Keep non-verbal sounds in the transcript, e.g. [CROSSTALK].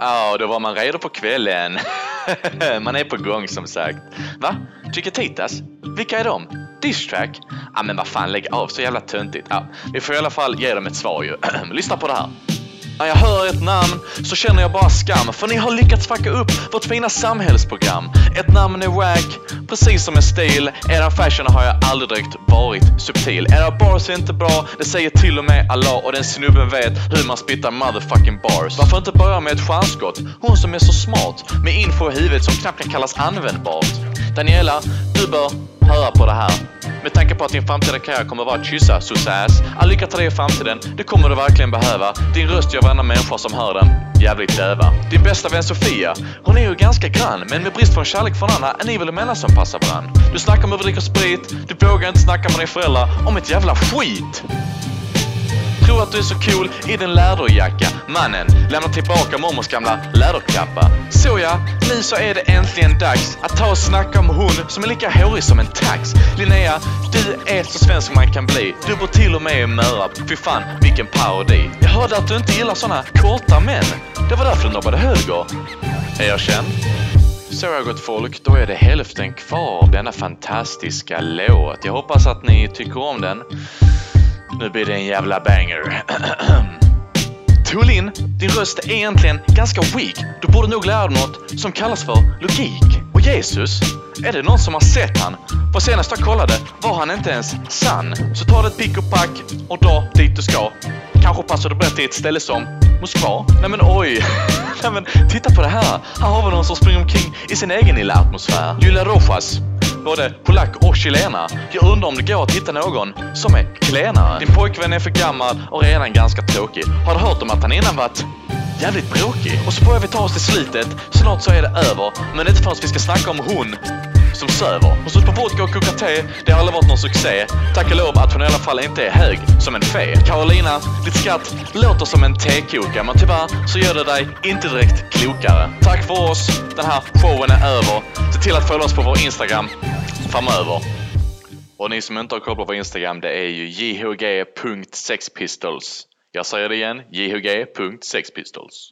Ja, då var man redo på kvällen. [LAUGHS] man är på gång som sagt. Va? Chiquititas? Vilka är de? Dishtrack? Ja, men vad fan, lägg av. Så jävla töntigt. Ah, vi får i alla fall ge dem ett svar ju. [CLEARS THROAT] Lyssna på det här. När jag hör ett namn så känner jag bara skam för ni har lyckats fucka upp vårt fina samhällsprogram. Ett namn är wack, precis som en stil. Eran fashion har jag aldrig direkt varit subtil. Era bars är inte bra, det säger till och med Allah och den snubben vet hur man spittar motherfucking bars. Varför inte börja med ett stjärnskott? Hon som är så smart, med info i huvudet som knappt kan kallas användbart. Daniela, du bör höra på det här. Med tanke på att din framtida karriär kommer att vara att kyssa Susass. All lycka till dig i framtiden. Det kommer du verkligen behöva. Din röst gör varenda människa som hör den jävligt döva. Din bästa vän Sofia, hon är ju ganska grann. Men med brist på kärlek från andra, är ni väl emellan som passar varann? Du snackar om hur vi dricker sprit. Du vågar inte snacka med dina föräldrar om ett jävla skit. Tror att du är så cool i din läderjacka. Mannen, lämna tillbaka mormors gamla läderkappa. Ja, nu så är det äntligen dags att ta och snacka om hon som är lika hårig som en tax. Linnea, du är så svensk man kan bli. Du bor till och med i Mörarp. Fy fan, vilken parodi. Jag hörde att du inte gillar såna korta män. Det var därför du nobbade höger. Erkänn. Så jag gott folk, då är det hälften kvar av denna fantastiska låt. Jag hoppas att ni tycker om den. Nu blir det en jävla banger. [CLEARS THROAT] Tullin, din röst är egentligen ganska weak. Du borde nog lära dig något som kallas för logik. Och Jesus, är det någon som har sett han? För senast jag kollade var han inte ens sann. Så ta det ett pick och pack och dra dit du ska. Kanske passar det bättre i ett ställe som Moskva? Nej men oj! [LAUGHS] Nej men titta på det här! Här har vi någon som springer omkring i sin egen lilla atmosfär. Julia Rojas, både polack och chilena. Jag undrar om det går att hitta någon som är klenare. Din pojkvän är för gammal och redan ganska tråkig. Har du hört om att han innan varit jävligt bråkig? Och så börjar vi ta oss till slutet. Snart så är det över. Men inte förrän vi ska snacka om hon som söver. Hon står på vodka och kokar te. Det har aldrig varit någon succé. Tack och lov att hon i alla fall inte är hög som en fe. Carolina, ditt skratt låter som en tekoka, men tyvärr så gör det dig inte direkt klokare. Tack för oss. Den här showen är över. Se till att följa oss på vår Instagram framöver. Och ni som inte har koll på vår Instagram, det är ju jhg.sexpistols. Jag säger det igen, jhg.sexpistols.